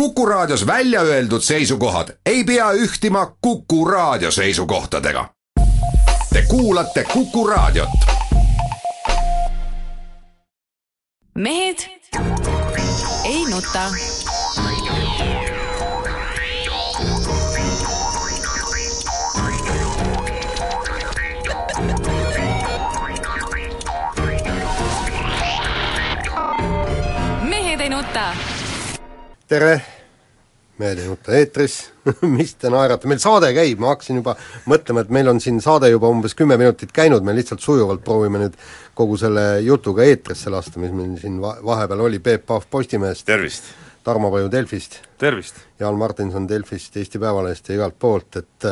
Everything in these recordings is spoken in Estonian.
Kuku Raadios välja öeldud seisukohad ei pea ühtima Kuku Raadio seisukohtadega. Te kuulate Kuku Raadiot. mehed ei nuta. mehed ei nuta tere, nuta eetris. Mis te naerate, meil saade käib, ma hakkasin juba mõtlema, et meil on siin saade juba umbes kümme minutit käinud, me lihtsalt sujuvalt proovime nüüd kogu selle jutuga eetrisse lasta, mis meil siin va-, vahepeal oli, Peep Pahv Postimehest, tervist! Tarmo Paju Delfist, tervist! Jaan Martinson Delfist, Eesti Päevalehest ja igalt poolt, et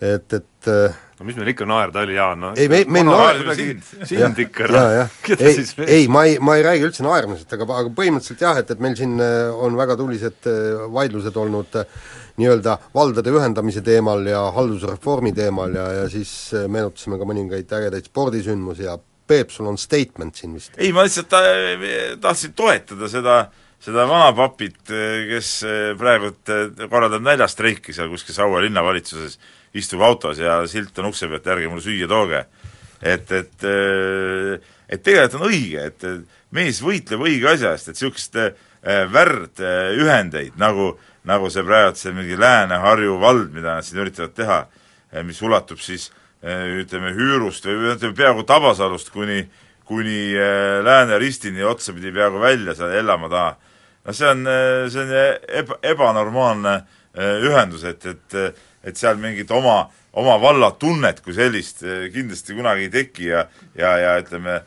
et, et no mis meil ikka naerda oli, Jaan, noh ei, me, meil naerda sind, sind ikka, noh, keda ei, siis veel ei, ma ei, ma ei räägi üldse naermisest, aga, aga põhimõtteliselt jah, et, et meil siin äh, on väga tulised äh, vaidlused olnud äh, nii-öelda valdade ühendamise teemal ja haldusreformi teemal ja, ja siis meenutasime ka mõningaid ägedaid spordisündmusi ja Peep, sul on statement siin vist? ei, ma lihtsalt ta, tahtsin toetada seda seda vanapapit, kes praegu korraldab näljastreiki seal kuskil Saue linnavalitsuses, istub autos ja silt on ukse pealt, ärge mulle süüa tooge. et, et et tegelikult on õige, et mees võitleb õige asja eest, et niisugust värdühendeid, nagu nagu see praegu see mingi Lääne-Harju vald, mida nad siin üritavad teha, mis ulatub siis ütleme, Hüürust või ütleme, peaaegu Tabasalust kuni kuni Lääne ristini otsapidi peaaegu välja seal Ellamaa taha. No see on, see on eba, ebanormaalne ühendus, et, et et seal mingit oma, oma valla tunnet kui sellist kindlasti kunagi ei teki ja ja, ja ütleme,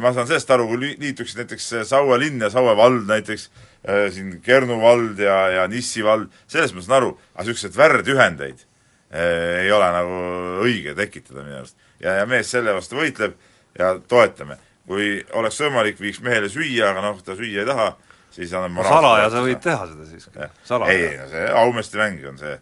ma saan sellest aru, kui liituksid näiteks Saue linn ja Saue vald näiteks, siin Kernu vald ja, ja Nissi vald, sellest ma saan aru, aga niisuguseid värdühendeid ei ole nagu õige tekitada minu arust. ja, ja mees selle vastu võitleb ja toetame. kui oleks võimalik, viiks mehele süüa, aga noh, ta süüa ei taha, siis anname salaja sa võid teha seda siis. ei, ei no see aumesti mäng on see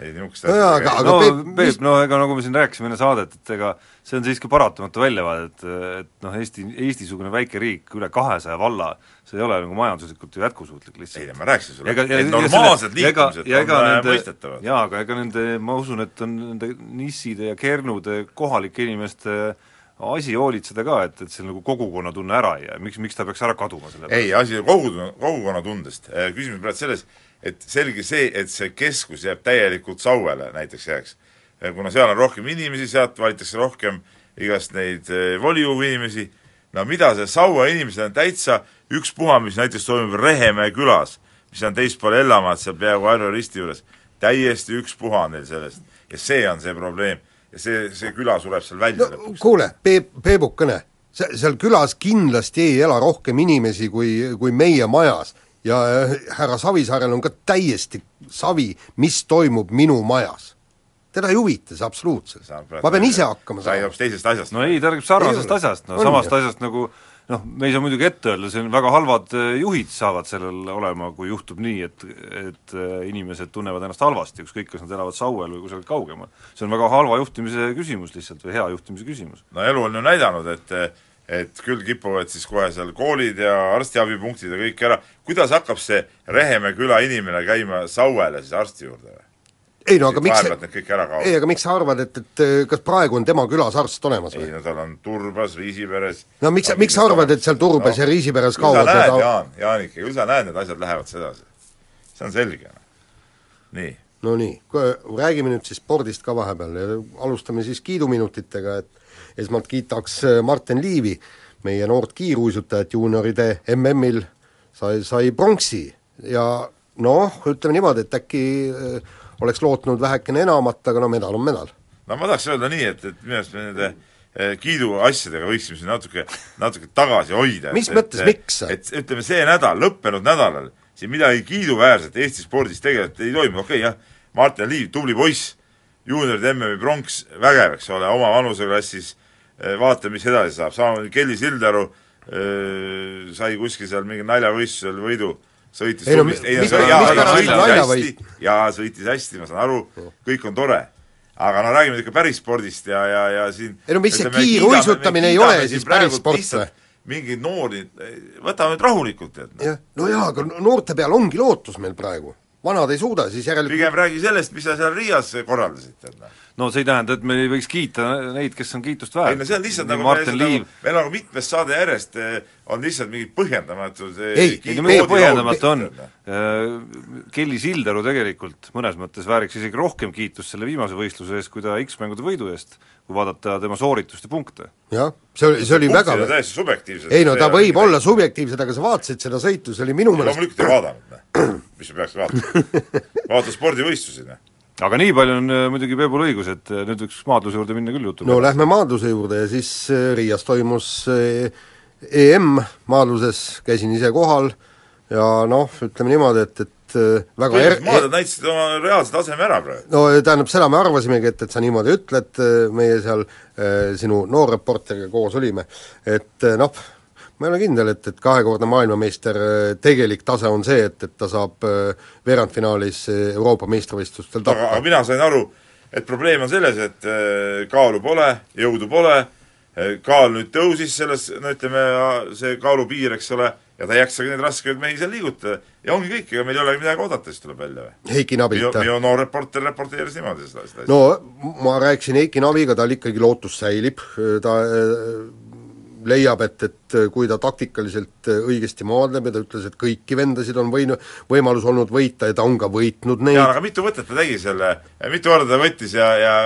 ei niisugust no jaa, aga, aga no Peep, Peep mis- no ega nagu me siin rääkisime enne saadet, et ega see on siiski paratamatu väljavaade, et, et noh, Eesti, Eesti-sugune väike riik, üle kahesaja valla, see ei ole nagu majanduslikult ju jätkusuutlik ei lihtsalt. no ma rääkisin sulle, et ja- normaalsed liikumised ja on ega äh, nende- mõistetavad. jaa, aga ega nende, ma usun, et on nende nisside ja kernude kohalike inimeste asi hoolitseda ka, et, et seal nagu kogukonnatunne ära ei jää, miks, miks ta peaks ära kaduma selle ei, asi on kogukonna, kogukonnatundest, küsimus on praegu selles, et selge see, et see keskus jääb täielikult Sauele näiteks jääks. kuna seal on rohkem inimesi, sealt valitakse rohkem igast neid eh, volikogu inimesi, no mida see Saue inimesed on täitsa ükspuha, mis näiteks toimub Rehemäe külas, mis on teispool Ellamaad, seal peaaegu Harju risti juures, täiesti ükspuha on neil sellest. ja see on see probleem. Ja see, see küla sureb seal välja no lõpuks. kuule, Peep, Peebukene, se-, seal külas kindlasti ei ela rohkem inimesi kui, kui meie majas ja äh, härra Savisaarel on ka täiesti savi, mis toimub minu majas. teda ei huvita see absoluutselt. ma pean ise hakkama sai saama. hoopis teisest asjast. no ei, ta räägib sarnasest Ei asjast, no On samast ju. asjast nagu noh, me ei saa muidugi ette öelda, see on väga halvad eh, juhid saavad sellel olema, kui juhtub nii, et et eh, inimesed tunnevad ennast halvasti, ükskõik, kas nad elavad Sauel või kusagil kaugemal. see on väga halva juhtimise küsimus lihtsalt või hea juhtimise küsimus. no elu on ju näidanud, et et küll kipuvad siis kohe seal koolid ja arstiabipunktid ja kõik ära, kuidas hakkab see Rehemäe küla inimene käima Sauele siis arsti juurde või? Ei no aga miks vahepealt need kõik ära ei, kaovad. aga miks sa arvad, et, et kas praegu on tema külas arst olemas ei või? no tal on Turbas, Riisiperes no miks sa, miks sa arvad, et seal Turbas ja Riisiperes küll sa kaovad näed, need Jaan, Jaanike, küll sa näed, need asjad lähevad sedasi. see on selge. nii. no nii, räägime nüüd siis spordist ka vahepeal ja alustame siis kiiduminutitega, et esmalt kiidaks äh, Martin Liivi, meie noort kiiruisutajat juunioride MM-il sai, sai pronksi ja noh, ütleme niimoodi, et äkki äh, oleks lootnud vähekene enamat, aga no medal on medal. no ma tahaks öelda nii, et, et minu arust me nende eh, kiiduasjadega võiksime siin natuke, natuke tagasi hoida. Mis et, mõttes, miks? et ütleme, see nädal, lõppenud nädalal siin midagi kiiduväärset Eesti spordis tegelikult ei toimu, okei okay, jah, Martin Liiv, tubli poiss, juunioride MM-i pronks, vägev, eks ole, oma vanuseklassis, vaatame, mis edasi saab, samamoodi Kelly Sildaru äh, sai kuskil seal mingil naljavõistlusel võidu, sõitis Ei mi- ei no mis jaa, jaa, sõitis hästi, jaa, sõitis hästi, ma saan aru, kõik on tore. Aga no räägime ikka päris spordist ja, ja, ja siin Ei no mis see kiiruisutamine ei ole siis päris sport lihtsalt- mingeid noori, võtame nüüd rahulikult, tead. jah, no jaa, aga no- noorte peal ongi lootus meil praegu. Vanad ei suuda, siis järelikult pigem räägi sellest, mis sa seal Riias korraldasid, tead. no see ei tähenda, et me ei võiks kiita neid, kes on kiitust ei väärt. no see on lihtsalt nagu Martin meil, Liiv nagu, meil nagu mitmes saade järjest eh, on lihtsalt mingid põhjendamatud eh, Ei, ei no Me- mida põhjendamatu on me-, Kelly Sildaru tegelikult mõnes mõttes vääriks isegi rohkem kiitust selle viimase võistluse eest, kui ta X-mängude võidu eest, kui vaadata tema sooritust ja punkte. jah, see oli, see oli väga täiesti subjektiivsed. ei no ta võib olla subjektiivsed, aga sa vaatasid seda sõitu, see oli minu meelest loomulikult ei vaadanud, mis sa peaks vaatama. vaata spordivõistlusi, noh. aga nii palju on äh, muidugi Peebul õigus, et äh, nüüd võiks maadluse juurde minna küll jutu no lähme maadluse juurde ja siis äh, Riias toimus EM maadluses, käisin ise kohal ja noh, ütleme niimoodi, et, et äh, väga põhimõtteliselt er- maadled näitasid oma reaalse taseme ära praegu. no tähendab, seda me arvasimegi, et, et sa niimoodi ütled, meie seal äh, sinu noorreporteriga koos olime, et äh, noh, ma ei ole kindel, et, et kahekordne maailmameister äh, tegelik tase on see, et, et ta saab äh, veerandfinaalis äh, Euroopa meistrivõistlustel aga, aga tappa. mina sain aru, et probleem on selles, et kaalu pole, jõudu pole, kaal nüüd tõusis selles, no ütleme, see kaalupiir, eks ole, ja ta ei jaksagi neid raskeid mehi seal liigutada ja ongi kõik, ega meil ei olegi midagi oodata, siis tuleb välja või? Heiki Nabilt. minu noor reporter reporteeris niimoodi seda, seda no ma rääkisin Heiki Naviga, tal ikkagi lootus säilib, ta äh, leiab, et, et kui ta taktikaliselt äh, õigesti maadleb ja ta ütles, et kõiki vendasid on võinu-, võimalus olnud võita ja ta on ka võitnud neid jaa, aga mitu võtet ta tegi selle, mitu korda ta võttis ja, ja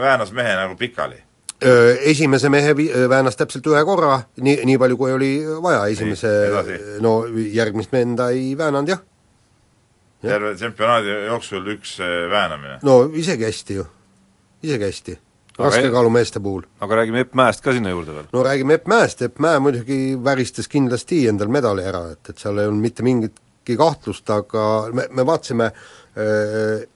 väänas mehe nagu pikali? Esimese mehe vi-, väänas täpselt ühe korra, nii, nii palju, kui oli vaja, esimese edasi., no järgmist venda ei väänanud jah. Jah. terve tsempionaadi jooksul üks väänamine. no isegi hästi ju, isegi hästi, raskekaalumeeste puhul. aga räägime Epp Mäest ka sinna juurde veel. no räägime Epp Mäest, Epp Mäe muidugi väristas kindlasti endal medali ära, et, et seal ei olnud mitte mingitki kahtlust, aga me, me vaatasime äh,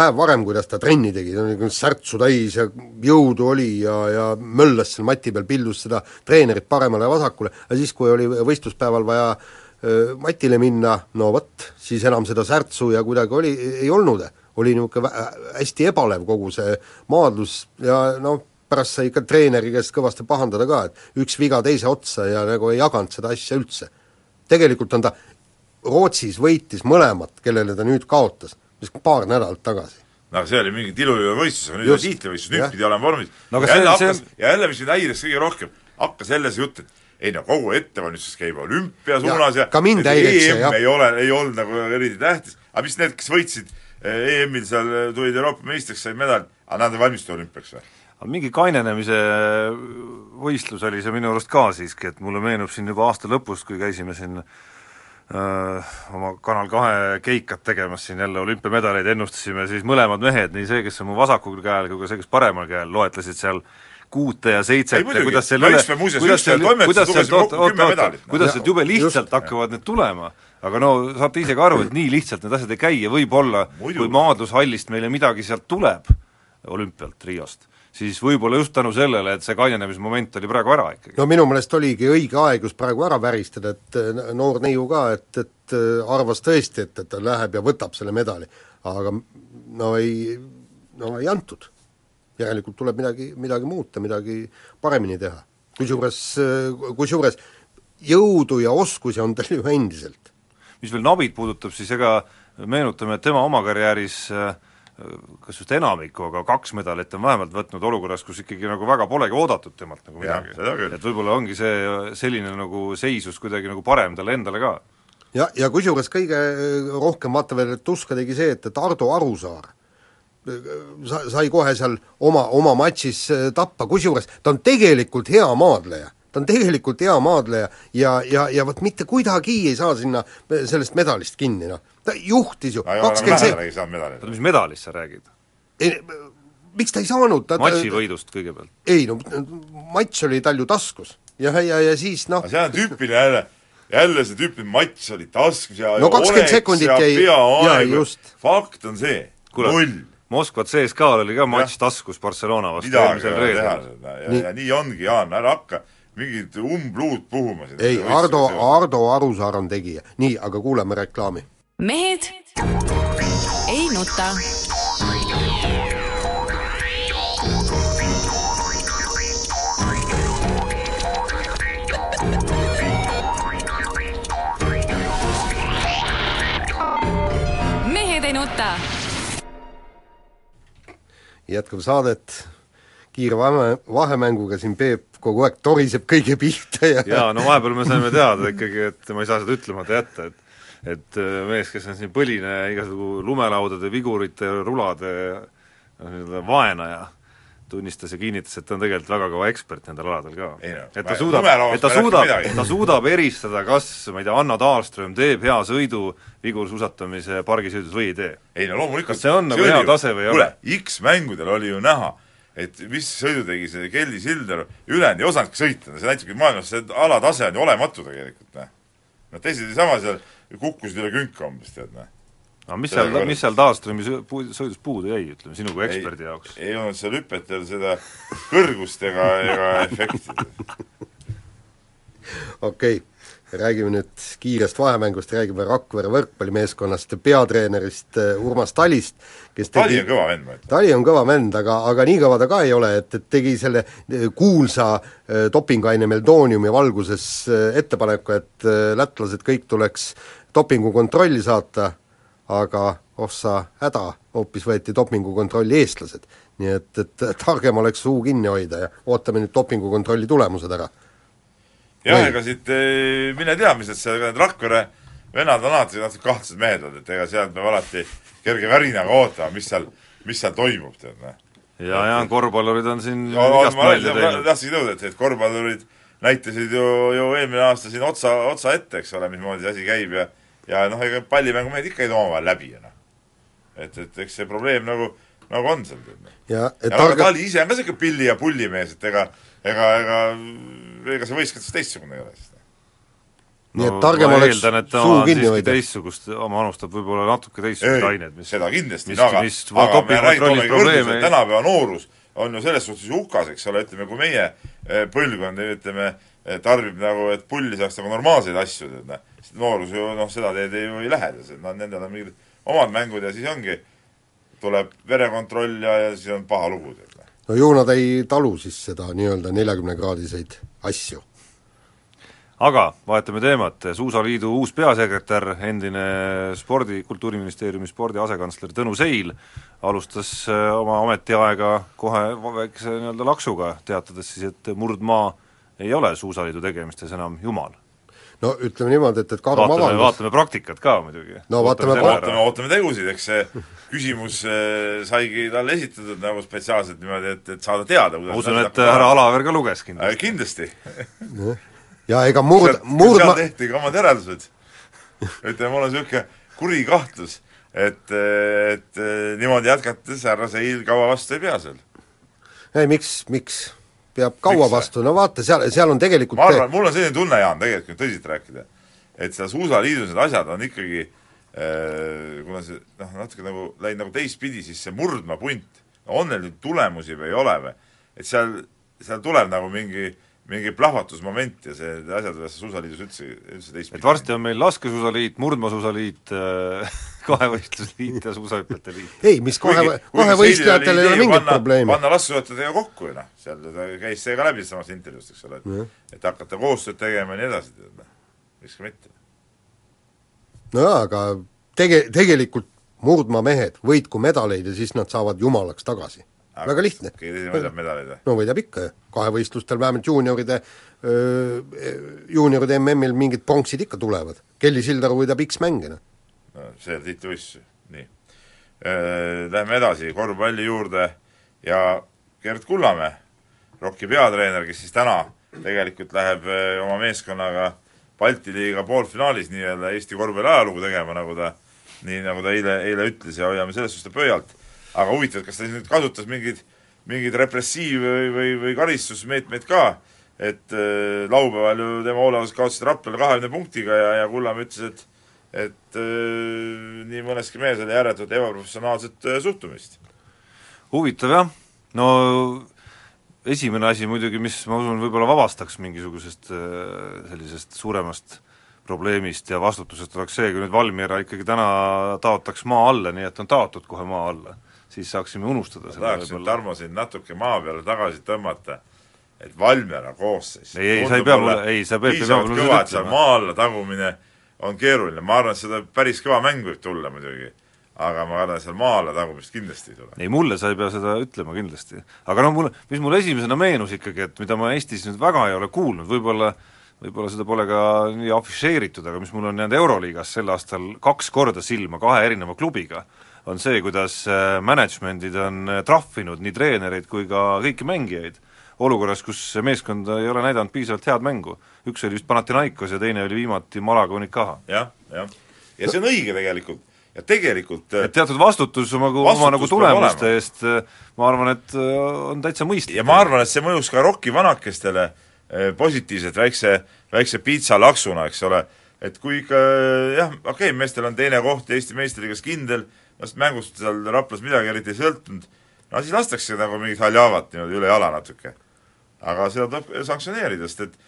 päev varem, kuidas ta trenni tegi, ta oli nagu särtsu täis ja jõudu oli ja, ja möllas seal mati peal, pildus seda treenerit paremale ja vasakule, aga siis, kui oli võistluspäeval vaja äh, matile minna, no vot, siis enam seda särtsu ja kuidagi oli, ei olnud, oli niisugune hästi ebalev kogu see maadlus ja noh, pärast sai ikka treeneri käest kõvasti pahandada ka, et üks viga teise otsa ja nagu ei jaganud seda asja üldse. tegelikult on ta, Rootsis võitis mõlemat, kellele ta nüüd kaotas, vist paar nädalat tagasi. no see oli mingi tilulivõistlus, aga nüüd on tiitlivõistlus, nüüd pidi olema vormis No ja jälle see- see hakkas, ja jälle, mis mind häiris kõige rohkem, hakkas jälle see jutt, et ei no kogu ettevalmistus käib olümpia suunas ja, ka mind häirib see, EM jah. ei ole, ei olnud nagu eriti tähtis, aga mis need, kes võitsid eh, EM-il seal, tulid Euroopa meistriks, said medali, aga nad ei valmistu olümpiaks või? aga mingi kainenemise võistlus oli see minu arust ka siiski, et mulle meenub siin juba aasta lõpus, kui käisime siin oma Kanal kahe keikat tegemas siin jälle olümpiamedaleid ennustasime, siis mõlemad mehed, nii see, kes on mu vasakul käel, kui ka see, kes paremal käel, loetlesid seal kuute ja seitset Ei, muidugi. kuidas seal üle kuidas seal kuidas seal lugesime kokku oot- oot- medalit. kuidas Ja- sealt jube lihtsalt just. hakkavad need tulema, aga no saate ise ka aru, et nii lihtsalt need asjad ei käi ja võib-olla kui maadlushallist meile midagi sealt tuleb, olümpialt Riost, siis võib-olla just tänu sellele, et see kainenemismoment oli praegu ära ikkagi. no minu meelest oligi õige aeg just praegu ära väristada, et äh, noor neiu ka, et, et äh, arvas tõesti, et, et ta läheb ja võtab selle medali. aga no ei, no ei antud. järelikult tuleb midagi, midagi muuta, midagi paremini teha. kusjuures, kusjuures jõudu ja oskusi on tal ju endiselt. mis veel Nabit puudutab, siis ega meenutame, et tema oma karjääris äh, kas just enamikku, aga kaks medalit on vähemalt võtnud olukorras, kus ikkagi nagu väga polegi oodatud temalt nagu midagi et võib-olla ongi see selline nagu seisus kuidagi nagu parem talle endale ka. ja, ja kusjuures kõige äh, rohkem vaata veel tuska tegi see, et, et Ardo Arusaar sa-, sai kohe seal oma, oma matšis äh, tappa, kusjuures ta on tegelikult hea maadleja. ta on tegelikult hea maadleja ja, ja, ja vot mitte kuidagi ei saa sinna äh, sellest medalist kinni, noh. Ta juhtis ju kakskümmend seitse, ei saanud medalit. mis medalist sa räägid? miks ta ei saanud, ta matši võidust kõigepealt. ei no matš oli tal ju taskus ja, ja, ja siis noh aga, see on tüüpiline jälle, jälle see tüüpiline matš oli taskus ja No ja 20 oleks sekundit ja jäi- jaa, just. fakt on see, null, Moskva CSKA-l oli ka matš taskus Barcelona vastu eelmisel reedel. ja, Nii. ja nii ongi, Jaan, ära hakka mingit umbluud puhuma siin. ei, Ardo, Ardo Arusaar on tegija. nii, aga kuulame reklaami mehed ei nuta. mehed ei nuta. jätkame saadet kiire vahe, vahemänguga siin Peep kogu aeg toriseb kõige pihta ja jaa, no vahepeal me saime teada ikkagi, et ma ei saa seda ütlemata jätta, et et äh, mees, kes on siin põline igasugu lumelaudade, vigurite, rulade noh, nii-öelda vaenaja, tunnistas ja kinnitas, et ta on tegelikult väga kõva ekspert nendel aladel ka. Et ta suudab, et ta suudab, ta suudab eristada, kas ma ei tea, Anna Dahlström teeb hea sõidu vigursuusatamise pargisõidus või ei tee. ei no loomulikult Kas see on nagu oli hea ju- tase või ei ole? X-mängudel oli ju näha, et mis sõidu tegi see Kelly Sildaru, ülejäänud ei osanudki sõita, see näitabki maailmas, see alatase on ju olematu tegelikult, noh. no teised niisama seal kukkusid üle künka umbes, tead, noh. aga mis seal, mis seal Dahlströmi sõ- puu- sõidus puudu jäi, ütleme sinu kui eksperdi jaoks? ei olnud seal hüpetel seda kõrgust ega, ega efekti. okei okay., räägime nüüd kiirest vahemängust, räägime Rakvere võrkpallimeeskonnast ja peatreenerist eh, Urmas Talist, kes Tali tegi on kõva vend, ma ütlen. Tali on kõva vend, aga, aga nii kõva ta ka ei ole, et, et tegi selle eh, kuulsa eh, dopinguaine meldooniumi valguses ettepaneku, et lätlased kõik tuleks dopingukontrolli saata, aga oh sa häda, hoopis võeti dopingukontrolli eestlased. nii et, et targem oleks suu kinni hoida ja ootame nüüd dopingukontrolli tulemused ära. Jah, ega siit eh, mine tea, mis need seal, need Rakvere vennad on alati natuke kahtlased mehed olnud, et ega sealt peab alati kerge värinaga ootama, mis seal, mis seal toimub, tead, noh. ja, ja korvpallurid on siin ma igast nalja teinud. tahtsingi nõuda, et, et korvpallurid näitasid ju, ju eelmine aasta siin otsa, otsa ette, eks ole, mismoodi see asi käib ja ja noh, ega pallimängumehed ikka ei too omavahel läbi ja noh. et, et eks see probleem nagu, nagu on seal, noh. ja et ja aga Tali ise on ka niisugune pilli- ja pullimees, et ega, ega, ega ega see võistkond siis teistsugune ei ole siis. nii et targem oleks eeldan, et suu on kinni hoida. teistsugust, oma anustab võib-olla natuke teistsugused ained, mis seda kindlasti, no aga, aga me räägime, probleeme ei- tänapäeva noorus on ju selles suhtes hukas, eks ole, ütleme, kui meie eh, põlvkond, ütleme, eh, tarbib nagu, et pulli saaks nagu normaalseid asju, tead noh, noorus ju noh, seda teed ju ei lähe, noh, nendel on mingid omad mängud ja siis ongi, tuleb verekontroll ja, ja siis on paha lugu, tead noh. No ju nad ei talu siis seda nii-öelda neljakümnekraadiseid asju. aga vahetame teemat, Suusaliidu uus peasekretär, endine spordi, Kultuuriministeeriumi spordi asekantsler Tõnu Seil alustas äh, oma ametiaega kohe väikese nii-öelda laksuga, teatades siis, et murdmaa ei ole Suusaliidu tegemistes enam jumal. No ütleme niimoodi, et, et Karum vaatame, avaldas vaatame praktikat ka muidugi. No vaatame ootame, ära. ootame tegusid, eks see küsimus eh, saigi talle esitatud nagu spetsiaalselt niimoodi, et, et saada teada, ma usun, et härra Alaver ka luges kindlasti. kindlasti ja ega murd- murdma seal tehti ka omad järeldused. ütleme, mul on niisugune kuri kahtlus, et, et niimoodi jätkates härra Seil kaua vastu ei pea seal. ei miks, miks? Peab kaua Miks? vastu, no vaata, seal, seal on tegelikult ma arvan, mul on selline tunne, Jaan, tegelikult kui tõsiselt rääkida, et seal suusaliidus need asjad on ikkagi eh, kuna see noh, natuke nagu läinud nagu teistpidi, siis see murdma punt, on neil nüüd tulemusi või ei ole või, et seal, seal tuleb nagu mingi mingi plahvatusmoment ja see, need asjad võivad suusaliidus üldse, üldse teistpidi et varsti on meil laskesuusaliit, murdmaasuusaliit, kahevõistlusliit ja suusahüpete liit. ei, mis kohe, kohe võistlejatel ei ole mingit probleemi. panna laskesuusatajatega kokku ju noh, seal ta käis see ka läbi samast intervjuust, eks ole, et et hakata koostööd tegema ja nii edasi, tead noh, miks ka mitte. nojaa, aga tege-, tegelikult murdmaa mehed võitku medaleid ja siis nad saavad jumalaks tagasi. Väga lihtne. keegi võidab medaleid või? no võidab ikka ju, kahevõistlustel vähemalt juunioride, juunioride MM-il mingid pronksid ikka tulevad. Kelly Sildaru võidab X-mänge, noh. no see on tiitlivõistlus, nii. Läheme edasi korvpalli juurde ja Gerd Kullamäe, ROK-i peatreener, kes siis täna tegelikult läheb oma meeskonnaga Balti liiga poolfinaalis nii-öelda Eesti korvpalli ajalugu tegema, nagu ta, nii nagu ta eile, eile ütles ja hoiame selles suhtes pöialt. Aga huvitav, kas ta siis nüüd kasutas mingeid, mingeid repressiiv- või, või, või karistusmeetmeid ka, et äh, laupäeval ju tema hoolealused kaotasid Raplale kahekümne punktiga ja, ja Kullamäe ütles, et et äh, nii mõneski mehes oli ääretult ebaprofessionaalset äh, suhtumist. huvitav jah, no esimene asi muidugi, mis ma usun, võib-olla vabastaks mingisugusest äh, sellisest suuremast probleemist ja vastutusest, oleks see, kui nüüd Valmiera ikkagi täna taotaks maa alla, nii et on taotud kohe maa alla, siis saaksime unustada ma tahaksin, Tarmo, sind natuke maa peale tagasi tõmmata, et Valmiera koosseis Ei, ei, sa ei pea mulle- ei, sa Peep ei pea piisavalt kõva, et seal maa alla tagumine on keeruline, ma arvan, et seda päris kõva mäng võib tulla muidugi. aga ma kardan, seal maale tagumist kindlasti ei tule. ei, mulle sa ei pea seda ütlema kindlasti. aga noh, mulle, mis mulle esimesena meenus ikkagi, et mida ma Eestis nüüd väga ei ole kuulnud, võib-olla võib-olla seda pole ka nii afišeeritud, aga mis mul on jäänud Euroliigas sel aastal kaks korda silma kahe erineva klubiga, on see, kuidas äh, management'id on äh, trahvinud nii treenereid kui ka kõiki mängijaid olukorras, kus meeskond ei ole näidanud piisavalt head mängu. üks oli vist Panathinaikos ja teine oli viimati Malaga Unikaha. jah, jah. ja see on õige tegelikult ja tegelikult et teatud vastutus oma, oma nagu tulemuste eest, ma arvan, et on täitsa mõistlik. ja ma arvan, et see mõjus ka Rocki vanakestele äh, positiivselt väikse, väikse piitsalaksuna, eks ole, et kui ikka jah, okei okay,, meestel on teine koht Eesti meistriliigas kindel, vast mängust seal Raplas midagi eriti ei sõltunud, no siis lastakse nagu mingit haljavat niimoodi üle jala natuke. aga seda tuleb sanktsioneerida, sest et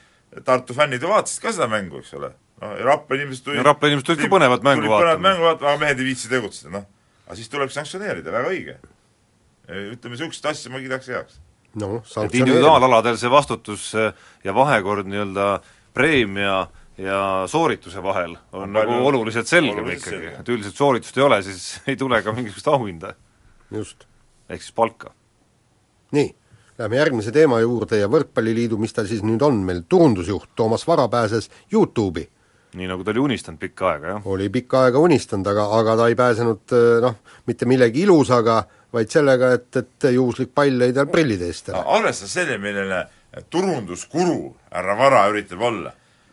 Tartu fännid ju vaatasid ka seda mängu, eks ole. noh, Rapla inimesed tulid Rapla inimesed tulid ka põnevat mängu vaatama. põnevat mängu vaatama, aga mehed ei viitsi tegutseda, noh. aga siis tuleb sanktsioneerida, väga õige. ütleme, niisugust asja ma kiidaks heaks no, et individuaalaladel see vastutus ja vahekord nii-öelda preemia ja soorituse vahel on, on nagu oluliselt selgem ikkagi, et üldiselt sooritust ei ole, siis ei tule ka mingisugust auhinda. just. ehk siis palka. nii, läheme järgmise teema juurde ja Võrkpalliliidu, mis ta siis nüüd on meil, turundusjuht Toomas Vara pääses YouTube'i. nii, nagu ta oli unistanud pikka aega, jah? oli pikka aega unistanud, aga, aga ta ei pääsenud noh, mitte millegi ilusaga, vaid sellega, et, et juhuslik pall lõi tal prillide eest ära. arvestades selle, milline turunduskuru härra Vara üritab olla,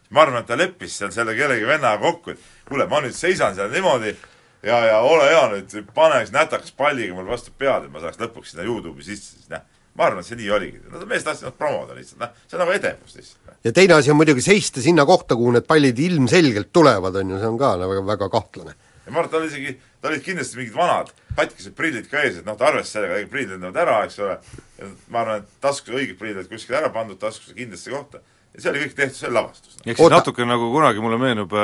ma arvan, et ta leppis seal selle kellegi vennaga kokku, et kuule, ma nüüd seisan seal niimoodi ja, ja ole hea nüüd, pane üks nätakas palliga mul vastu pead, et ma saaks lõpuks sinna Youtube'i sisse, siis noh, ma arvan, et see nii oligi. Nad mees tahtsid nad promoda lihtsalt, noh, see on nagu edevus lihtsalt. ja teine asi on muidugi seista sinna kohta, kuhu need pallid ilmselgelt tulevad, on ju, see on ka väga, väga kahtlane. ja ma arvan, et ta oli isegi tal olid kindlasti mingid vanad katkised prillid ka ees, et noh, ta arvestas sellega, prillid lendavad ära, eks ole, ma arvan, et taskus õiged prillid olid kuskile ära pandud, taskusse kindlasse kohta, ja see oli kõik tehtud, see oli lavastus. ehk siis natuke nagu kunagi mulle meenub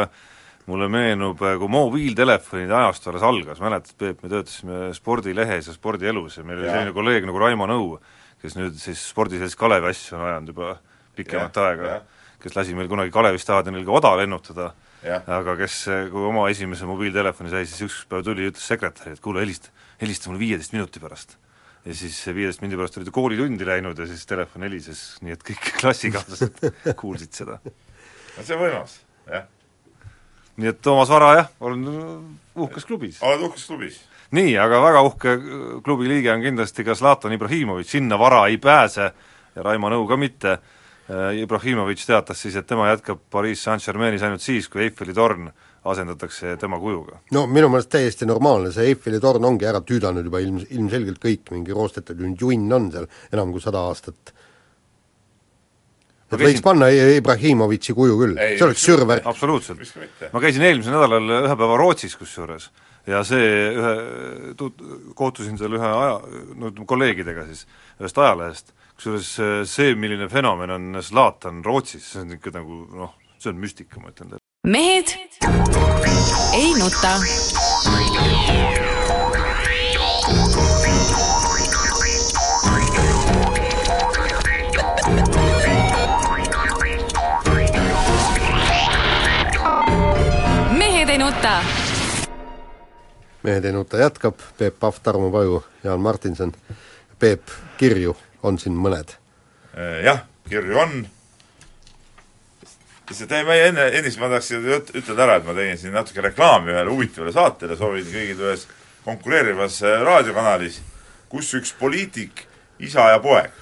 mulle meenub, kui mobiiltelefonide ajastu alles algas, mäletad, Peep, me töötasime spordilehes ja spordielus ja meil oli selline kolleeg nagu Raimo Nõu, kes nüüd siis spordiselts Kalevi asju on ajanud juba pikemat ja, aega, kes lasi meil kunagi Kalevi staadionil ka oda lennutada. Aga kes, kui oma esimese mobiiltelefoni sai, siis üks päev tuli ja ütles sekretärile, et kuule, helista, helista mulle viieteist minuti pärast. Ja siis viieteist minuti pärast olid koolitundi läinud ja siis telefon helises, nii et kõik klassikaaslased kuulsid seda. no see on võimas, jah. nii et Toomas Vara jah, olen uhkes klubis. oled uhkes klubis. nii, aga väga uhke klubi liige on kindlasti ka Zlatan Ibrahimovic, sinna Vara ei pääse ja Raimo Nõu ka mitte Ibrahimovitš teatas siis, et tema jätkab Pariis Saint-Germainis ainult siis, kui Eiffeli torn asendatakse tema kujuga. no minu meelest täiesti normaalne, see Eiffeli torn ongi ära tüüdanud juba ilm, ilmselgelt kõik, mingi roostetud junn on seal enam kui sada aastat. et käisin... võiks panna Ibrahimovitši kuju küll, see oleks sürvärk. absoluutselt. ma käisin eelmisel nädalal ühe päeva Rootsis kusjuures ja see ühe, tut-, kohtusin seal ühe aja, no ütleme kolleegidega siis, ühest ajalehest, kusjuures äh, see, milline fenomen on Zlatan Rootsis, see on ikka nagu noh, see on müstika, ma ütlen teile. Mehed ei nuta. mehed ei nuta. mehed ei nuta jätkab, Peep Pahv, Tarmo Paju, Jaan Martinson. Peep, kirju on siin mõned? Jah, kirju on, lihtsalt ei, ma enne, ennist ma tahaks ütelda ära, et ma tegin siin natuke reklaami ühele huvitavale saatele, soovin kõigile ühes konkureerivas äh, raadiokanalis, kus üks poliitik, isa ja poeg,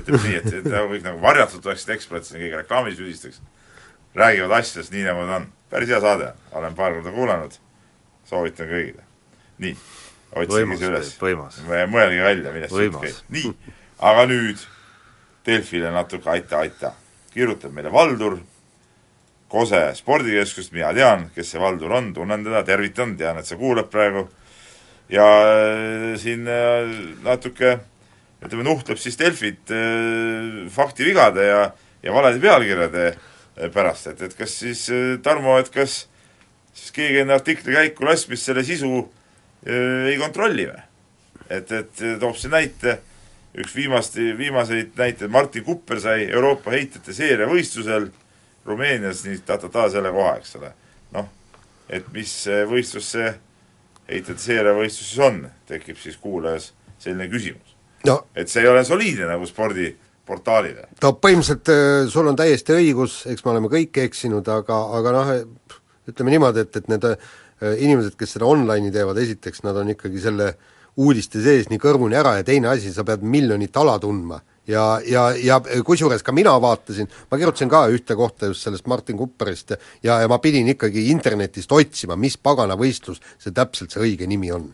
ütleme nii, et, et nagu kõik nagu varjatud oleksid eksperdid, keegi reklaamis süüdistaks, räägivad asjadest nii, nagu ta on. päris hea saade, olen paar korda kuulanud, soovitan kõigile. nii, otsige see üles. mõelge välja, millest jutt käib. nii aga nüüd Delfile natuke aita-aita. kirjutab meile Valdur Kose spordikeskust, mina tean, kes see Valdur on, tunnen teda, tervitan, tean, et sa kuulad praegu, ja äh, siin äh, natuke ütleme, nuhtleb siis Delfit äh, faktivigade ja, ja valede pealkirjade pärast, et, et kas siis Tarmo, et kas siis keegi enne artikli käiku laskmist selle sisu ei kontrolli või? et, et toob see näite üks viimast, viimaseid näiteid, Martin Kupper sai Euroopa heitjate seeriavõistlusel Rumeenias nii ta-ta-ta selle koha, eks ole. noh, et mis võistlus see heitjate-seeriavõistlus siis on, tekib siis kuulajas selline küsimus. no et see ei ole soliidne nagu spordiportaalile. no põhimõtteliselt äh, sul on täiesti õigus, eks me oleme kõik eksinud, aga, aga noh, ütleme niimoodi, et, et need äh, inimesed, kes seda online'i teevad, esiteks nad on ikkagi selle uudiste sees nii kõrvuni ära ja teine asi, sa pead miljonit ala tundma. Ja, ja, ja kusjuures ka mina vaatasin, ma kirjutasin ka ühte kohta just sellest Martin Kupperist ja, ja ma pidin ikkagi internetist otsima, mis pagana võistlus see täpselt see õige nimi on,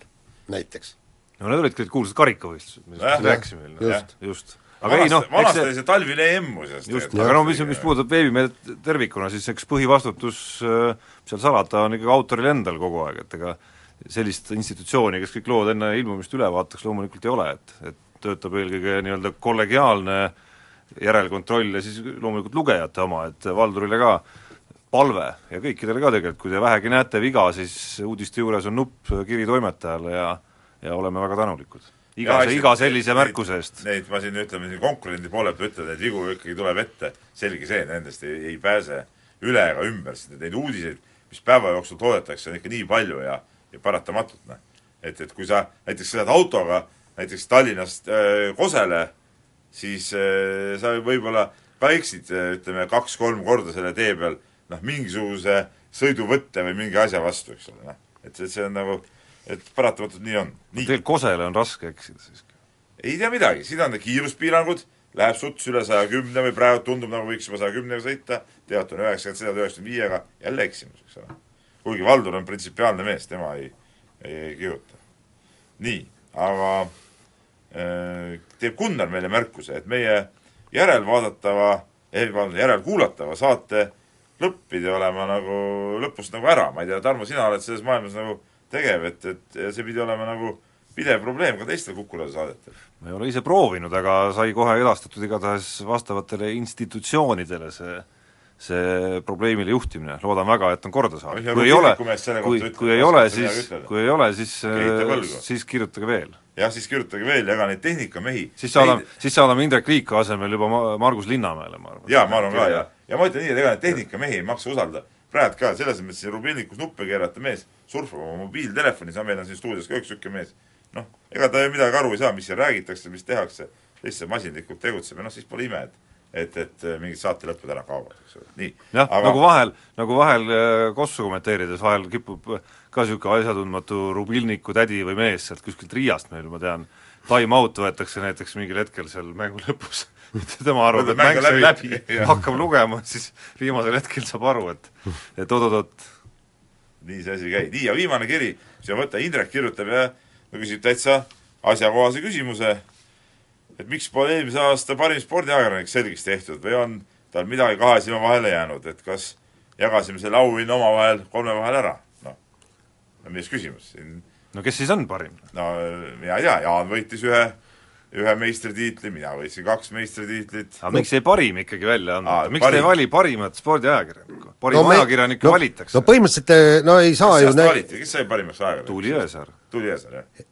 näiteks. no need olidki need kuulsad karikavõistlused, millest me rääkisime just. just, just. aga ei vanasti noh, vanasti oli see talvine EM muuseas. just, aga no mis, mis puudutab veebimeediat tervikuna, siis eks põhivastutus äh, seal salata on ikkagi autoril endal kogu aeg, et ega sellist institutsiooni, kes kõik lood enne ilmumist üle vaataks, loomulikult ei ole, et, et töötab eelkõige nii-öelda kollegiaalne järelkontroll ja siis loomulikult lugejate oma, et Valdurile ka palve ja kõikidele ka tegelikult, kui te vähegi näete viga, siis uudiste juures on nupp kiri toimetajale ja ja oleme väga tänulikud. iga, iga sellise märkuse eest. Neid ma siin ütleme, siin konkurendi poole pealt ütlen, et vigu ikkagi tuleb ette, selge see, nendest ei, ei pääse üle ega ümber, sest neid uudiseid, mis päeva jooksul toodetakse, on ikka nii palju ja, ja paratamatult, noh. et, et kui sa näiteks sõidad autoga näiteks Tallinnast äh, Kosele, siis äh, sa võib-olla ka eksid, ütleme, kaks-kolm korda selle tee peal noh, mingisuguse sõiduvõtte või mingi asja vastu, eks ole, noh. et see, on nagu, et paratamatult nii on. Teil Kosele on raske eksida siiski. ei tea midagi, siin on kiiruspiirangud, läheb suts üle saja kümne või praegu tundub, nagu võiks juba saja kümnega sõita, tead, on üheksakümmend, sõidad üheksakümne viiega, jälle eksimus, eks ole. kuigi Valdur on printsipiaalne mees, tema ei, ei, ei kihuta. nii, aga äh, teeb Gunnar meile märkuse, et meie järelvaadatava, ei vabandust, järelkuulatava saate lõpp pidi olema nagu lõpust nagu ära, ma ei tea, Tarmo, sina oled selles maailmas nagu tegev, et, et see pidi olema nagu pidev probleem ka teistel Kuku raadio saadetel. ma ei ole ise proovinud, aga sai kohe edastatud igatahes vastavatele institutsioonidele see see probleemile juhtimine, loodan väga, et on korda saadud. Ja kui ei ole, kui, kui ei ole, siis, kui ei ole, siis siis kirjutage veel. Jah, siis kirjutage veel ja ega neid tehnikamehi siis saadame, siis saadame Indrek Liiku asemel juba Ma-, Margus Linnamäele, ma arvan. jaa, ma arvan ka, ja, ja ma ütlen nii, et ega neid tehnikamehi ei maksa usaldada. praegu ka, selles mõttes siin rubilnikus nuppe keerata mees surfab oma mobiiltelefonis, meil on siin stuudios ka üks niisugune mees. noh, ega ta ju midagi aru ei saa, mis siin räägitakse, mis tehakse, lihtsalt masinlikult tegutseb ja noh, siis pole ime, et et, et mingid saate lõpud ära kaovad, eks ole, nii. jah aga..., nagu vahel, nagu vahel äh, Kossu kommenteerides vahel kipub ka niisugune asjatundmatu rubilniku tädi või mees sealt kuskilt Riiast meil, ma tean, time-out võetakse näiteks mingil hetkel seal mängu lõpus tema arvab, et mäng sai läbi, läbi., hakkab lugema, siis viimasel hetkel saab aru, et et oot-oot-oot, nii see asi käib. nii, ja viimane kiri, mis on võtta, Indrek kirjutab ja küsib täitsa asjakohase küsimuse, et miks pole eelmise aasta parim spordiajakirjanik selgeks tehtud või on tal midagi kahe silma vahele jäänud, et kas jagasime selle auhinna omavahel kolme vahel ära. No milles küsimus siin, no kes siis on parim? no mina ei tea, Jaan võitis ühe, ühe meistritiitli, mina võitsin kaks meistritiitlit. aga miks jäi parim ikkagi välja anda miks parim. te ei vali parimat spordiajakirjanikku? parim no, ajakirjanikku no, valitakse no põhimõtteliselt eh, no ei saa kes ju seast valiti, kes sai parimaks ajakirjanikuks? Tuuli Jõesaar. Tuuli Jõesaar, jah?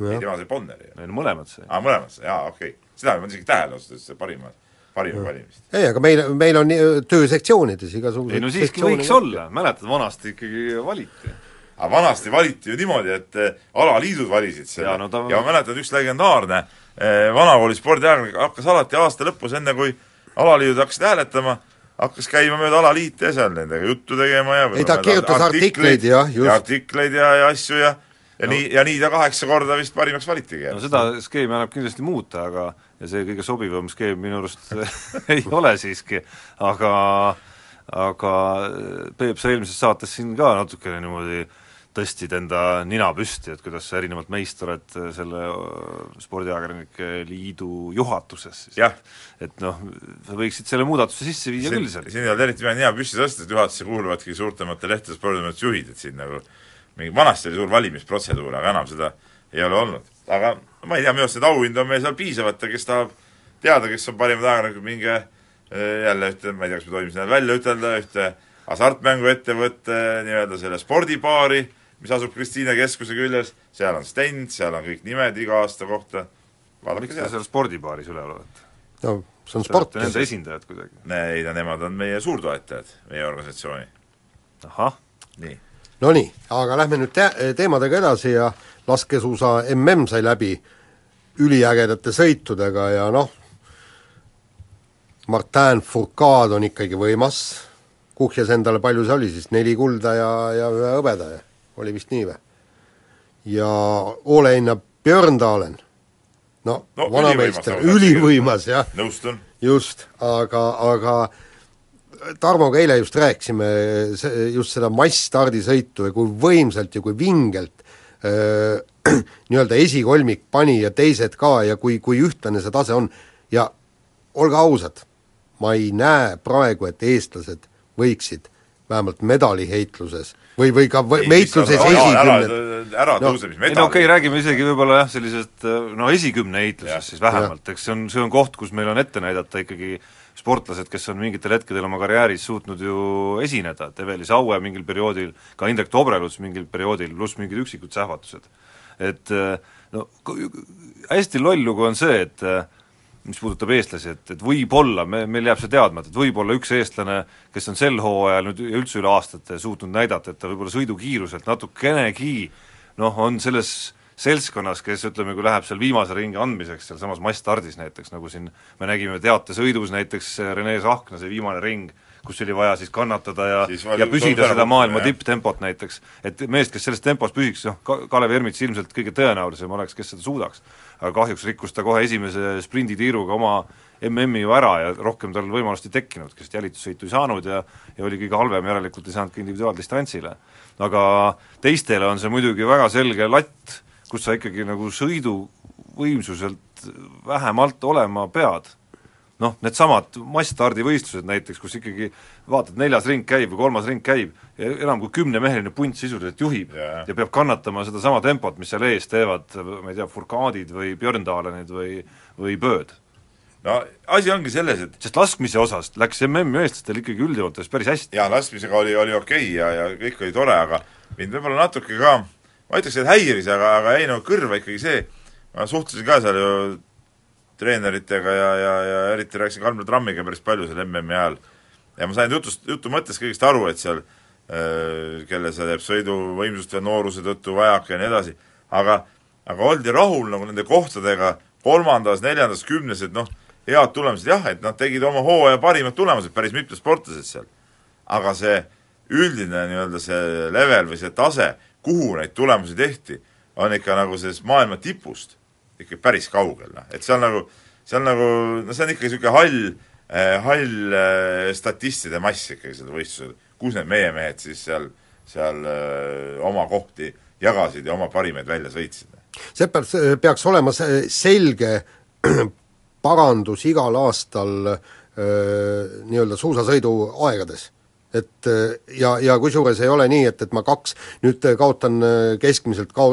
ei, tema sai Bonneri. ei no mõlemad sai. aa, mõlemad sai, jaa, okei okay.. seda ma ei pannud isegi tähele ausalt öeldes, see parima, parima valimist. ei, aga meil, meil on töösektsioonides igasugused ei no siiski võiks olla, mäletad, vanasti ikkagi valiti. Aga vanasti valiti ju niimoodi, et eh, alaliidud valisid selle Jaa, no ta- ja ma mäletan, üks legendaarne eh, vanakooli spordiajakirjanik hakkas alati aasta lõpus, enne kui alaliidud hakkasid hääletama, hakkas käima mööda alaliite ja seal nendega juttu tegema ja Ei, ta kirjutas artikleid, jah, just. ja artikleid ja, ja asju ja ja no. nii, ja nii ta kaheksa korda vist parimaks valitigi. no seda skeemi annab kindlasti muuta, aga ja see kõige sobivam skeem minu arust ei ole siiski, aga aga Peep, sa eelmises saates siin ka natukene niimoodi tõstsid enda nina püsti, et kuidas sa erinevalt meist oled selle Spordiajakirjanike Liidu juhatuses siis. Et noh, sa võiksid selle muudatuse sisse viia küll seal. siin ei olnud eriti vaja nina püsti tõsta, et juhatusse kuuluvadki suurtemate lehtede spordimajade juhid, et siin nagu mingi, vanasti oli suur valimisprotseduur, aga enam seda ei ole olnud. aga ma ei tea, minu arust neid auhindu on meil seal piisavalt ja kes tahab teada, kes on parimad ajakirjanikud, minge eh, jälle ühte, ma ei tea, kas me tohime seda välja ütelda, ühte hasartmänguettevõtte nii-öelda selle spordibaari, mis asub Kristiine keskuse küljes, seal on stend, seal on kõik nimed iga aasta kohta, vaadake miks te seal spordibaaris üleval olete? no see on Te sport olete nende esindajad kuidagi? ei no nemad on meie suurtoetajad, meie organisatsiooni. ahah, nii. Nonii, aga lähme nüüd te-, teemadega edasi ja laskesuusa mm sai läbi üliägedate sõitudega ja noh, Martin Fourcade on ikkagi võimas, kuhjas endale, palju see oli siis, neli kulda ja, ja ühe hõbeda ja oli vist nii või? ja Ole Einar Björndalen, no, No, vanameister, ülivõimas, jah, nõustun. just, aga, aga Tarmoga eile just rääkisime just seda masssstardisõitu ja kui võimsalt ja kui vingelt öö, nii-öelda esikolmik pani ja teised ka ja kui, kui ühtlane see tase on ja olge ausad, ma ei näe praegu, et eestlased võiksid vähemalt medaliheitluses või, või ka võ- meitluses esikümned ära No, tõuse, mis ei no okei okay,, medal. räägime isegi võib-olla jah, sellisest no esikümne heitlusest siis vähemalt, eks see on, see on koht, kus meil on ette näidata ikkagi sportlased, kes on mingitel hetkedel oma karjääris suutnud ju esineda, et Eveli Saue mingil perioodil, ka Indrek Tobreluts mingil perioodil, pluss mingid üksikud sähvatused. et no hästi loll lugu on see, et mis puudutab eestlasi, et, et võib-olla, me, meil jääb see teadmata, et võib-olla üks eestlane, kes on sel hooajal nüüd ja üldse üle aastate suutnud näidata, et ta võib-olla sõidukiiruselt natukenegi noh, on selles seltskonnas, kes ütleme, kui läheb seal viimase ringi andmiseks sealsamas massstardis näiteks, nagu siin me nägime teatesõidus näiteks Rene Sahkna see viimane ring, kus oli vaja siis kannatada ja Siis ja püsida seda maailma tipptempot näiteks, et meest, kes selles tempos püsiks, noh, Ka- Kalev Ermits ilmselt kõige tõenäolisem oleks, kes seda suudaks. Aga kahjuks rikkus ta kohe esimese sprinditiiruga oma MM-i ju ära ja rohkem tal võimalust ei tekkinud, sest jälitussõitu ei saanud ja ja oli kõige halvem, järelikult ei saanud ka individuaaldistantsile. aga teistele on see muidugi väga selge latt, kus sa ikkagi nagu sõiduvõimsuselt vähemalt olema pead noh, needsamad masssstardivõistlused näiteks, kus ikkagi vaatad, neljas ring käib või kolmas ring käib ja enam kui kümnemeheline punt sisuliselt juhib Jaa. ja peab kannatama sedasama tempot, mis seal ees teevad, ma ei tea, Furkaadid või Björndalenid või, või Bööd. no asi ongi selles, et sest laskmise osas läks MM-i eestlastel ikkagi üldjoontes päris hästi. jaa, laskmisega oli, oli okei okay ja, ja kõik oli tore, aga mind võib-olla natuke ka ma ütleks, et häiris, aga, aga jäi nagu kõrva ikkagi see, ma suhtlesin ka seal ju treeneritega ja, ja, ja eriti rääkisin Kalmer Trammiga päris palju seal MM-i ajal. ja ma sain jutust, jutu mõttest kõigest aru, et seal äh, kelle see jääb sõiduvõimsust ja nooruse tõttu vajaka ja nii edasi, aga aga oldi rahul nagu nende kohtadega kolmandas, neljandas, kümnes, et noh, head tulemused jah, et nad tegid oma hooaja parimad tulemused, päris mitmed sportlased seal. aga see üldine nii-öelda see level või see tase, kuhu neid tulemusi tehti, on ikka nagu sellest maailma tipust ikka päris kaugel, noh, et see on nagu, see on nagu, no see on ikka niisugune hall eh,, hall eh, statistide mass ikkagi seda võistlusel, kus need meie mehed siis seal, seal eh, oma kohti jagasid ja oma parimaid välja sõitsid. see peab, peaks olema see selge parandus igal aastal nii-öelda suusasõidu aegades. Et öö, ja, ja kusjuures ei ole nii, et, et ma kaks, nüüd kaotan öö, keskmiselt ka-,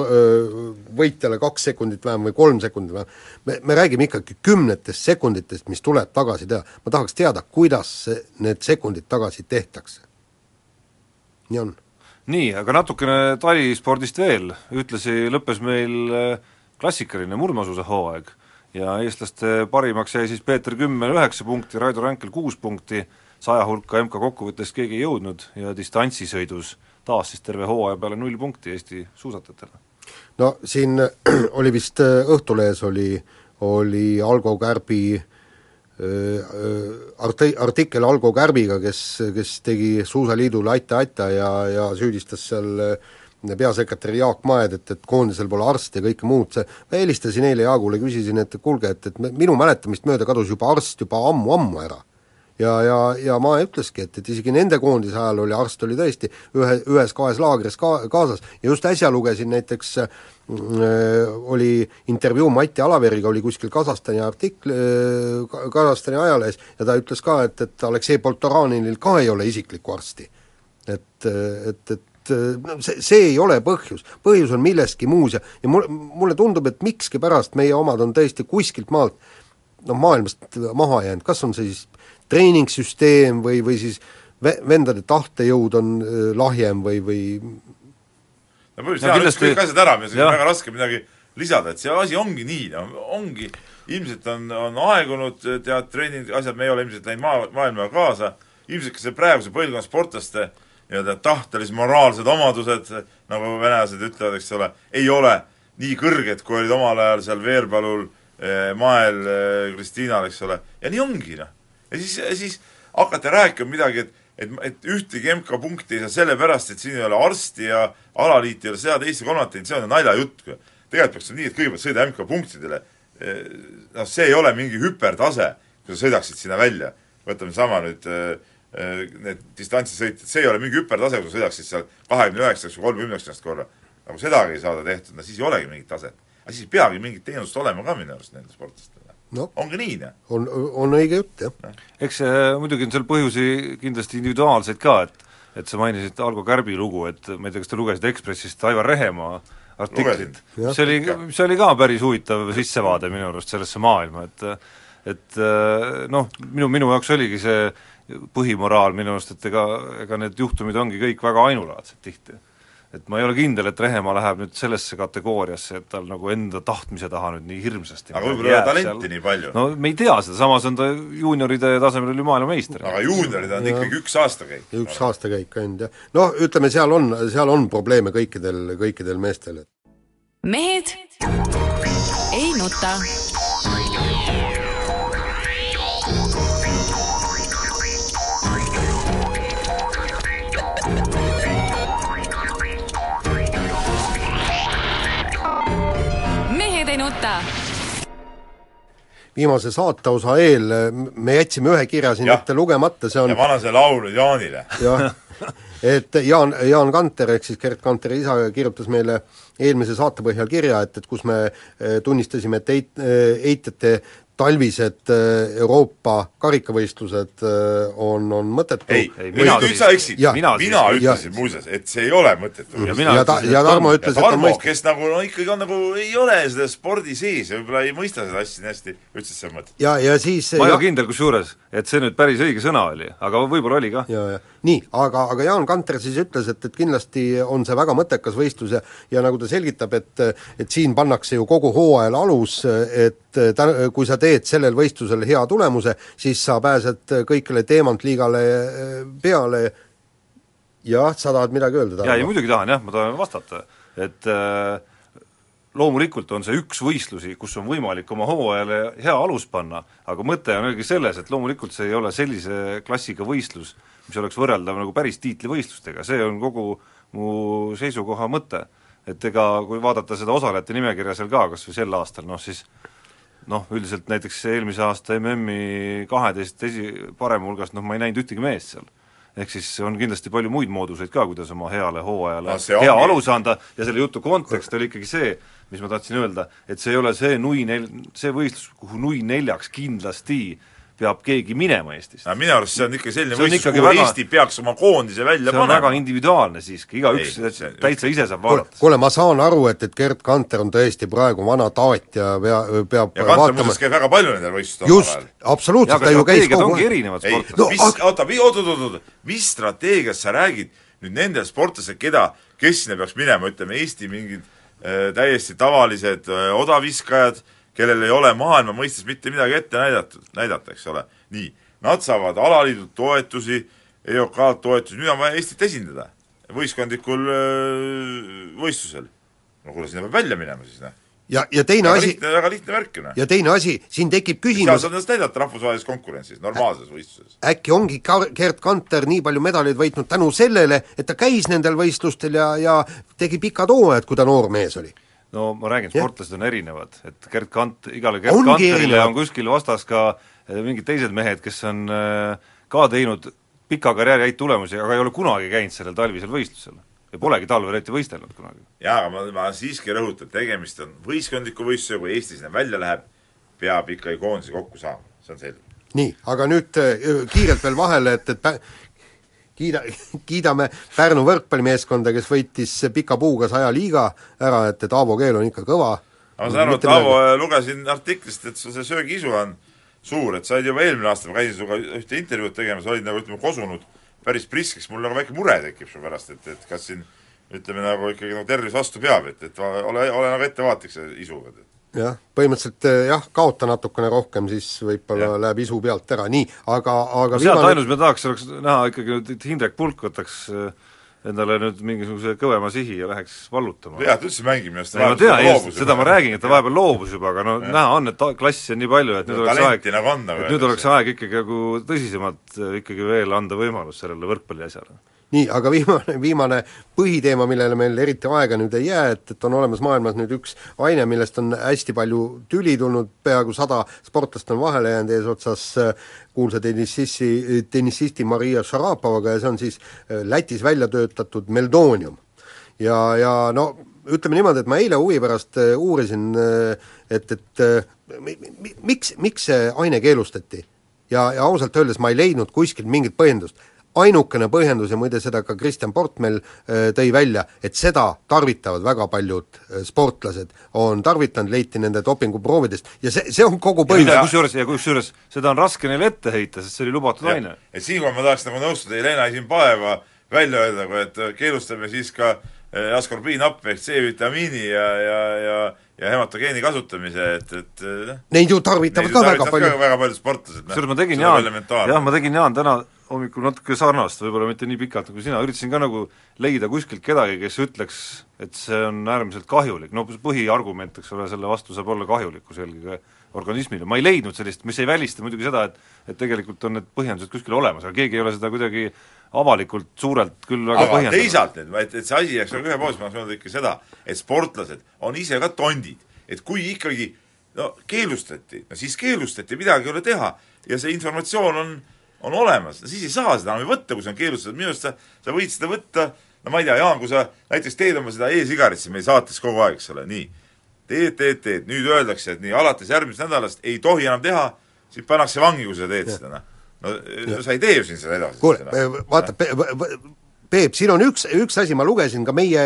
võitjale kaks sekundit vähem või kolm sekundit vähem, me, me räägime ikkagi kümnetest sekunditest, mis tuleb tagasi teha. ma tahaks teada, kuidas need sekundid tagasi tehtakse. nii on nii, aga natukene talispordist veel, ühtlasi lõppes meil äh, klassikaline murdmaasuusahooaeg ja eestlaste parimaks jäi siis Peeter Kümmel üheksa punkti, Raido Ränkel kuus punkti, saja hulka MK kokkuvõttes keegi ei jõudnud ja distantsisõidus taas siis terve hooaja peale null punkti Eesti suusatajatele. no siin oli vist äh, Õhtulehes oli, oli Algo Kärbi äh, arti-, artikkel Algo Kärbiga, kes, kes tegi Suusaliidule aita-aita ja, ja süüdistas seal äh, peasekretär Jaak Maed, et, et koondisel pole arste ja kõike muud, see, ma helistasin eile Jaagule, küsisin, et kuulge, et, et minu mäletamist mööda kadus juba arst juba ammu-ammu ära ja, ja, ja ma ütleski, et, et isegi nende koondise ajal oli arst oli tõesti ühe, ühes-kahes laagris ka kaasas. Ja just äsja lugesin näiteks äh, oli intervjuu Mati Alaveriga, oli kuskil Kasahstani artikl äh,, Kasahstani ajalehes ja ta ütles ka, et, et Aleksei Poltoraninil ka ei ole isiklikku arsti. et, et, et no see, see ei ole põhjus, põhjus on milleski muus ja, ja mul, mulle tundub, et mikskipärast meie omad on tõesti kuskilt maalt noh, maailmast maha jäänud, kas on see siis treeningsüsteem või, või siis ve-, vendade tahtejõud on äh, lahjem või, või no põhimõtteliselt No jaa, kindlasti- kõik asjad ära, meil on väga raske midagi lisada, et see asi ongi nii, no ongi, ilmselt on, on aegunud tead treening, asjad, me ei ole ilmselt läinud maa, maailmaga kaasa, ilmselt ka see praeguse põlvkonna sportlaste nii-öelda tahtelised moraalsed omadused, nagu venelased ütlevad, eks ole, ei ole nii kõrged, kui olid omal ajal seal Veerpalul eh, Mael Kristiinal, eks ole, ja nii ongi, noh. Ja siis, siis hakata rääkima midagi, et et, et ühtegi MK-punkti ei saa sellepärast, et siin ei ole arsti ja alaliit ei ole seda, teist ja kolmandat teinud, see on ju naljajutt. tegelikult peaks nii, et kõigepealt sõida MK-punktidele, noh, see ei ole mingi hüpertase, kui sa sõidaksid sinna välja. võtame sama nüüd need distantsisõitjad, see ei ole mingi hüpertase, kui sa sõidaksid seal kahekümne üheksaks või kolmekümneksast korra. nagu sedagi ei saada tehtud, no siis ei olegi mingit taset. aga siis ei peagi mingit teenust olema ka minu arust nendel sportlastel no, ongi nii, noh. on, on õige jutt, jah. eks äh, muidugi on seal põhjusi kindlasti individuaalseid ka, et et sa mainisid Algo Kärbi lugu, et ma ei tea, kas te lugesite Ekspressist Aivar Rehemaa artiklit, mis oli, mis oli ka päris huvitav sissevaade minu arust sellesse maailma, et et äh, noh, minu, minu jaoks oligi see põhimoraal minu arust, et ega, ega need juhtumid ongi kõik väga ainulaadsed tihti et ma ei ole kindel, et Rehemaa läheb nüüd sellesse kategooriasse, et tal nagu enda tahtmise taha nüüd nii hirmsasti aga võib-olla ei ole talenti nii palju. no me ei tea seda, samas on ta juunioride tasemel oli maailmameister. aga juuniorid on ikkagi üks aastakäik. üks aastakäik ainult, jah. noh, ütleme, seal on, seal on probleeme kõikidel, kõikidel meestel. mehed ei nuta. Viimase saateosa eel me jätsime ühe kirja siin ette lugemata, see on ja ma annan selle laulu Jaanile. jah, et Jaan, Jaan Kanter ehk siis Gerd Kanteri isa kirjutas meile eelmise saate põhjal kirja, et, et kus me eh, tunnistasime, et eit-, eh, eitjate talvised äh, Euroopa karikavõistlused äh, on, on mõttetu. ei, ei, mina nüüd sa eksid, mina, mina ütlesin muuseas, et see ei ole mõttetu. ja, ja, ta, ja Tarmo ütles, et Tarmo, kes nagu no ikkagi on nagu, ei ole seda spordi sees ja võib-olla ei mõista seda asja nii hästi, ütles, et see on mõttetu. ja, ja siis ma ei ole kindel kusjuures, et see nüüd päris õige sõna oli, aga võib-olla oli ka. ja, ja nii, aga, aga Jaan Kanter siis ütles, et, et kindlasti on see väga mõttekas võistlus ja ja nagu ta selgitab, et et siin pannakse ju kogu hooajal alus, et ta, kui sa teed sellel võistlusel hea tulemuse, siis sa pääsed kõikele teemantliigale peale jah, sa tahad midagi öelda? jaa, ei muidugi tahan jah, ma tahan vastata, et äh, loomulikult on see üks võistlusi, kus on võimalik oma hooajale hea alus panna, aga mõte on ikkagi selles, et loomulikult see ei ole sellise klassiga võistlus, mis oleks võrreldav nagu päris tiitlivõistlustega, see on kogu mu seisukoha mõte. et ega kui vaadata seda osalejate nimekirja seal ka, kas või sel aastal, noh siis noh, üldiselt näiteks eelmise aasta MM-i kaheteist esi, parema hulgast noh, ma ei näinud ühtegi meest seal. ehk siis on kindlasti palju muid mooduseid ka, kuidas oma heale hooajale no, hea ongi... alus anda ja selle jutu kontekst oli ikkagi see, mis ma tahtsin öelda, et see ei ole see nui nel-, see võistlus, kuhu nui neljaks kindlasti äh, peab keegi minema Eestist. minu arust see on ikka selline võistlus, kuhu väga, Eesti peaks oma koondise välja see panema. väga individuaalne siiski, igaüks täitsa ise saab vaadata. kuule, ma saan aru, et, et Gerd Kanter on tõesti praegu vana taat ja pea, peab ja Kanter muuseas käib väga palju nendel võistlustel just, absoluutselt, ta ju käis kogu ongi erinevad sportlased. No, mis, oota, oot, oot, oot, oot, mis strateegiast sa räägid nüüd nendel sportlastel, keda, kes sinna peaks minema, ütleme Eesti mingid äh, täiesti tavalised äh, odaviskajad äh,, kellel ei ole maailma mõistes mitte midagi ette näidatud, näidata, eks ole. nii, nad saavad alaliidult toetusi, EOK-lt toetusi, nüüd on vaja Eestit esindada võistkondlikul võistlusel. no kuule, sinna peab välja minema siis, noh. ja, ja teine väga asi lihtne, väga lihtne värk ju, noh. ja teine asi, siin tekib küsimus seal saab ennast näidata rahvusvahelises konkurentsis, normaalses võistluses. äkki ongi Kar-, Gerd Kanter nii palju medaleid võitnud tänu sellele, et ta käis nendel võistlustel ja, ja tegi pikad hooajad, kui ta noor mees oli no ma räägin, sportlased on erinevad, et Gerd Kant-, igale Gerd Ongi Kanterile erinevad. on kuskil vastas ka eh, mingid teised mehed, kes on eh, ka teinud pika karjääri häid tulemusi, aga ei ole kunagi käinud sellel talvisel võistlusel. ja polegi talvel eriti võistelnud kunagi. jaa, aga ma, ma siiski rõhutan, tegemist on võistkondliku võistlusega, kui Eesti sinna välja läheb, peab ikkagi koondise kokku saama, see on selge. nii, aga nüüd eh, kiirelt veel vahele, et, et kiida, kiidame Pärnu võrkpallimeeskonda, kes võitis pika puuga saja liiga ära, et, et Aavo Keel on ikka kõva. ma saan aru, et Aavo, lugesin artiklist, et sul see söögiisu on suur, et said juba eelmine aasta, ma käisin sinuga ühte intervjuud tegemas, olid nagu ütleme, kosunud päris priskeks, mul nagu väike mure tekib su pärast, et, et kas siin ütleme nagu ikkagi nagu tervis vastu peab, et, et ole, ole nagu ettevaatlik selle isuga. Jah, põhimõtteliselt eh, jah, kaota natukene rohkem, siis võib-olla läheb isu pealt ära, nii, aga, aga no sealt viimane... ainus, mida tahaks, oleks näha ikkagi nüüd, et Hindrek Pulk võtaks äh, endale nüüd mingisuguse kõvema sihi ja läheks vallutama. jah, ta üldse mängib minu arust ma tean, seda ma räägin, et ta vahepeal loobus juba, aga no ja. näha on, et klassi on nii palju, et nüüd no, oleks aeg, nagu on, et nüüd oleks aeg ikkagi nagu tõsisemalt äh, ikkagi veel anda võimalus sellele võrkpalliasjale nii, aga viimane, viimane põhiteema, millele meil eriti aega nüüd ei jää, et, et on olemas maailmas nüüd üks aine, millest on hästi palju tüli tulnud, peaaegu sada sportlast on vahele jäänud eesotsas äh, kuulsa tennisisti, tennisisti Maria Šarapovaga ja see on siis äh, Lätis välja töötatud Meldonium. ja, ja no ütleme niimoodi, et ma eile huvi pärast äh, uurisin, et, et mi, miks, miks see aine keelustati ja, ja ausalt öeldes ma ei leidnud kuskilt mingit põhjendust ainukene põhjendus ja muide seda ka Kristjan Portmel äh, tõi välja, et seda tarvitavad väga paljud äh, sportlased, on tarvitanud, leiti nende dopinguproovidest ja see, see on kogu põhjus. kusjuures, ja kusjuures seda on raske neile ette heita, sest see oli lubatud ja, aine. et siinkohal ma tahaks nagu nõustuda Jelena Isimbaeva välja öelda, et keelustame siis ka askorbiinhappi ehk C-vitamiini ja, ja, ja ja hematogeeni kasutamise, et, et noh Neid ju tarvitavad ka väga palju. väga paljud sportlased. kusjuures ma tegin, Jaan, jah, ma tegin, Jaan, täna hommikul natuke sarnast, võib-olla mitte nii pikalt nagu sina, üritasin ka nagu leida kuskilt kedagi, kes ütleks, et see on äärmiselt kahjulik, no põhiargument, eks ole, selle vastu saab olla kahjulikkus eelkõige organismile, ma ei leidnud sellist, mis ei välista muidugi seda, et et tegelikult on need põhjendused kuskil olemas, aga keegi ei ole seda kuidagi avalikult suurelt küll väga aga põhjendanud. teisalt nüüd, et, et see asi jääks nagu ühepoolselt, ma tahaks öelda ikka seda, et sportlased on ise ka tondid, et kui ikkagi no keelustati, no siis keelustati, midagi ei ole teha ja see informatsioon on on olemas, no siis ei saa seda enam ju võtta, kui see on keelustatud, minu arust sa, sa võid seda võtta, no ma ei tea, Jaan, kui sa näiteks teed oma seda e-sigaretti meil saates kogu aeg, eks ole, nii, teed, teed, teed, nüüd öeldakse, et nii, alates järgmisest nädalast ei tohi enam teha, siis pannakse vangi, kui sa teed ja. seda, noh. No ja. sa ei tee ju siin seda edasi. kuule, vaata, Peep, siin on üks, üks asi, ma lugesin ka meie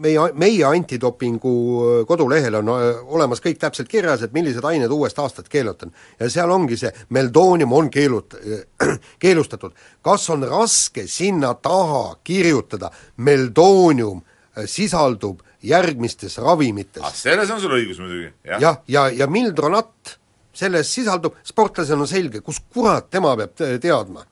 meie, meie antidopingu äh, kodulehel on äh, olemas kõik täpselt kirjas, et millised ained uuest aastast keelata on. ja seal ongi see, meldoonium on keelut-, keelustatud. kas on raske sinna taha kirjutada, meldoonium äh, sisaldub järgmistes ravimites? ah, selles on sul õigus muidugi, jah. jah, ja, ja, ja mildronat selles sisaldub, sportlasel on selge, kus kurat tema peab teadma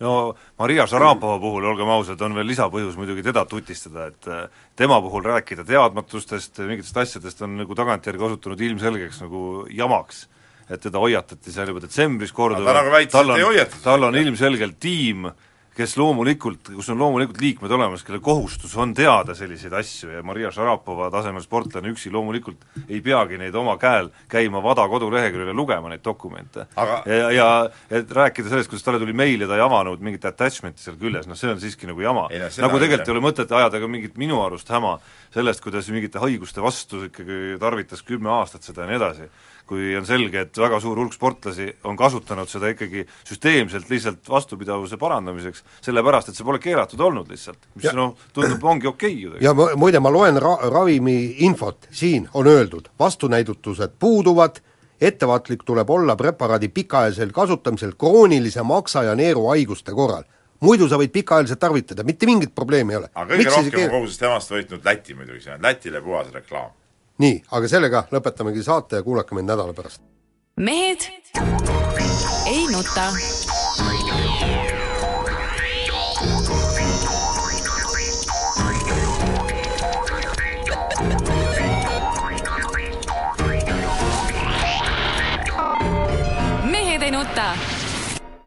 no Maria Šarapova puhul, olgem ausad, on veel lisapõhjus muidugi teda tutistada, et äh, tema puhul rääkida teadmatustest, mingitest asjadest on nagu tagantjärgi osutunud ilmselgeks nagu jamaks. et teda hoiatati seal juba detsembris korduvalt, tal on, tal on ilmselgelt tiim, kes loomulikult, kus on loomulikult liikmed olemas, kelle kohustus on teada selliseid asju ja Maria Šarapova tasemel sportlane üksi loomulikult ei peagi neid oma käel käima Vada koduleheküljel ja lugema neid dokumente. Aga.... ja, ja et rääkida sellest, kuidas talle tuli meil ja ta ei avanud mingit attachment'i seal küljes, noh see on siiski nagu jama. Nagu tegelikult ei ole mõtet ajada ka mingit minu arust häma sellest, kuidas mingite haiguste vastu ikkagi tarvitas kümme aastat seda ja nii edasi kui on selge, et väga suur hulk sportlasi on kasutanud seda ikkagi süsteemselt lihtsalt vastupidavuse parandamiseks, sellepärast et see pole keelatud olnud lihtsalt, mis noh, tundub, ongi okei okay ju tegelikult. ja muide, ma loen ra-, ravimi infot, siin on öeldud, vastunäidutused puuduvad, ettevaatlik tuleb olla preparaadi pikaajalisel kasutamisel kroonilise maksa- ja neeruhaiguste korral muidu sa võid pikaajaliselt tarvitada, mitte mingit probleemi ei ole. aga kõige Miks rohkem on kogu sellest jamast võitnud Läti muidugi, see on Lätile puhas reklaam nii, aga sellega lõpetamegi saate ja kuulake meid nädala pärast. mehed ei nuta.